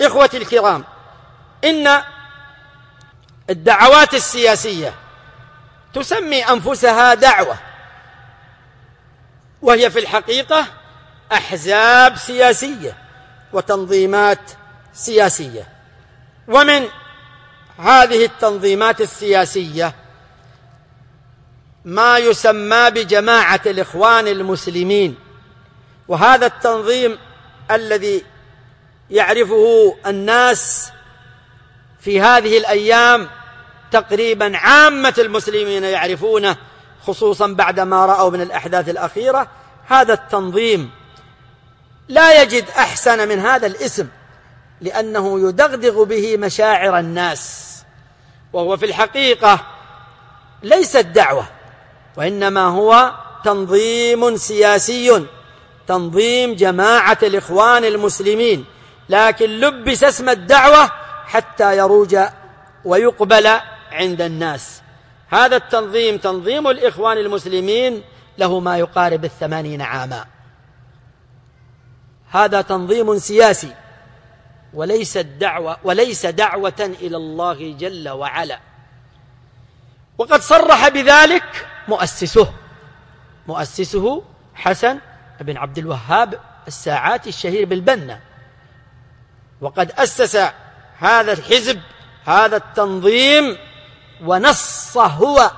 إخوتي الكرام إن الدعوات السياسية تسمي أنفسها دعوة وهي في الحقيقة أحزاب سياسية وتنظيمات سياسية. ومن هذه التنظيمات السياسية ما يسمى بجماعة الإخوان المسلمين وهذا التنظيم الذي يعرفه الناس في هذه الأيام تقريبا عامة المسلمين يعرفونه خصوصا بعدما رأوا من الأحداث الأخيرة. هذا التنظيم لا يجد أحسن من هذا الاسم لأنه يدغدغ به مشاعر الناس. وهو في الحقيقة ليست دعوة وإنما هو تنظيم سياسي تنظيم جماعة الإخوان المسلمين. لكن لبس اسم الدعوة حتى يروج ويقبل عند الناس. هذا التنظيم تنظيم الإخوان المسلمين له ما يقارب الثمانين عاما. هذا تنظيم سياسي وليس الدعوة وليس دعوة إلى الله جل وعلا. وقد صرح بذلك مؤسسه مؤسسه حسن بن عبد الوهاب الساعات الشهير بالبنة وقد أسس هذا الحزب هذا التنظيم ونص هو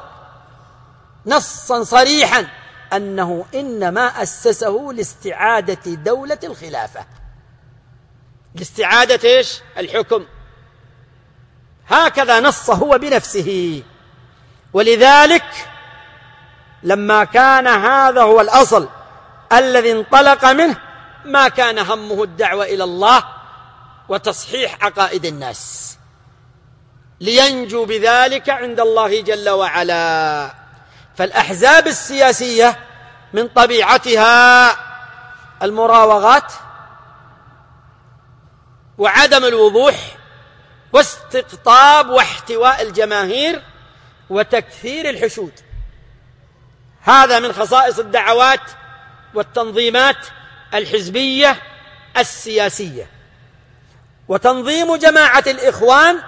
نصا صريحا أنه إنما أسسه لاستعادة دولة الخلافة. لاستعادة إيش؟ الحكم. هكذا نص هو بنفسه. ولذلك لما كان هذا هو الأصل الذي انطلق منه ما كان همه الدعوة إلى الله وتصحيح عقائد الناس. لينجو بذلك عند الله جل وعلا. فالأحزاب السياسية من طبيعتها المراوغات وعدم الوضوح واستقطاب واحتواء الجماهير وتكثير الحشود. هذا من خصائص الدعوات والتنظيمات الحزبية السياسية. وتنظيم جماعة الإخوان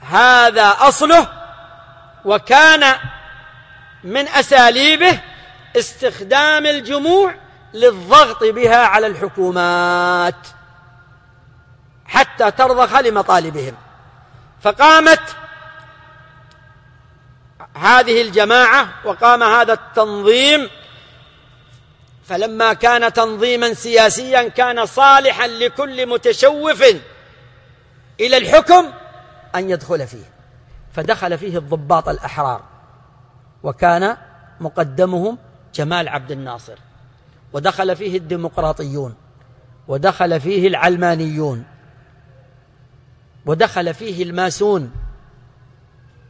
هذا أصله وكان من أساليبه استخدام الجموع للضغط بها على الحكومات حتى ترضخ لمطالبهم. فقامت هذه الجماعة وقام هذا التنظيم فلما كان تنظيما سياسيا كان صالحا لكل متشوف إلى الحكم أن يدخل فيه. فدخل فيه الضباط الأحرار وكان مقدمهم جمال عبد الناصر ودخل فيه الديمقراطيون ودخل فيه العلمانيون ودخل فيه الماسون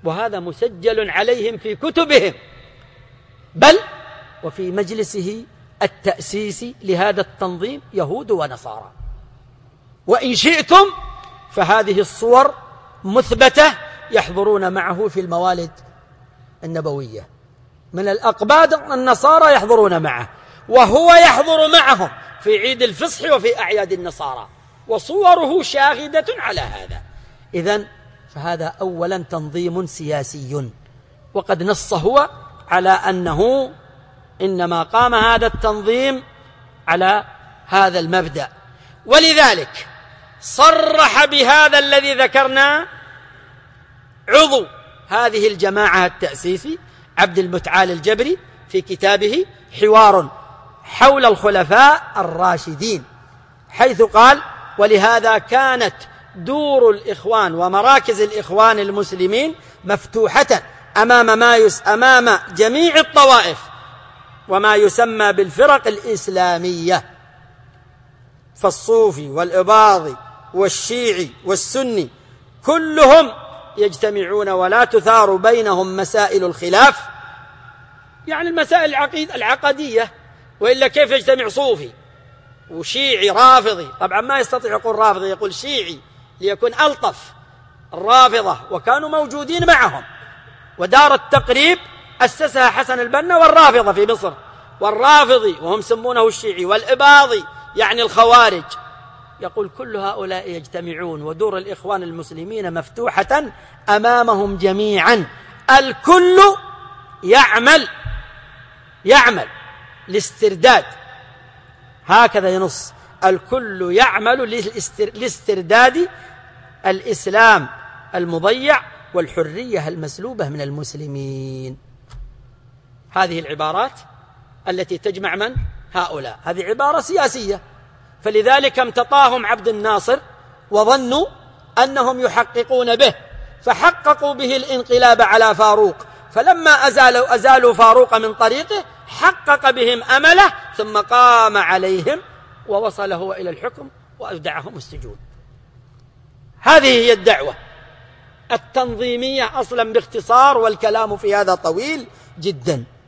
وهذا مسجل عليهم في كتبهم بل وفي مجلسه التأسيسي لهذا التنظيم يهود ونصارى. وإن شئتم فهذه الصور مثبتة يحضرون معه في الموالد النبوية. من الأقباد النصارى يحضرون معه وهو يحضر معهم في عيد الفصح وفي أعياد النصارى. وصوره شاهدة على هذا. إذا فهذا أولا تنظيم سياسي. وقد نص هو على أنه إنما قام هذا التنظيم على هذا المبدأ. ولذلك صرح بهذا الذي ذكرناه عضو هذه الجماعة التأسيسي عبد المتعال الجبري في كتابه حوار حول الخلفاء الراشدين حيث قال ولهذا كانت دور الإخوان ومراكز الإخوان المسلمين مفتوحة أمام ما يس أمام جميع الطوائف وما يسمى بالفرق الإسلامية فالصوفي والإباضي والشيعي والسني كلهم يجتمعون ولا تثار بينهم مسائل الخلاف. يعني المسائل العقيد العقدية وإلا كيف يجتمع صوفي وشيعي رافضي؟ طبعا ما يستطيع يقول رافضي يقول شيعي ليكون ألطف الرافضة وكانوا موجودين معهم. ودار التقريب أسسها حسن البنا والرافضة في مصر. والرافضي وهم سمونه الشيعي والإباضي يعني الخوارج. يقول كل هؤلاء يجتمعون ودور الإخوان المسلمين مفتوحة أمامهم جميعا. الكل يعمل يعمل لاسترداد. هكذا ينص. الكل يعمل لاسترداد الإسلام المضيع والحرية المسلوبة من المسلمين. هذه العبارات التي تجمع من؟ هؤلاء. هذه عبارة سياسية. فلذلك امتطاهم عبد الناصر وظنوا أنهم يحققون به. فحققوا به الانقلاب على فاروق. فلما أزالوا, أزالوا فاروق من طريقه حقق بهم أمله ثم قام عليهم ووصل هو إلى الحكم وأودعهم السجون. هذه هي الدعوة. التنظيمية أصلا باختصار والكلام في هذا طويل جدا.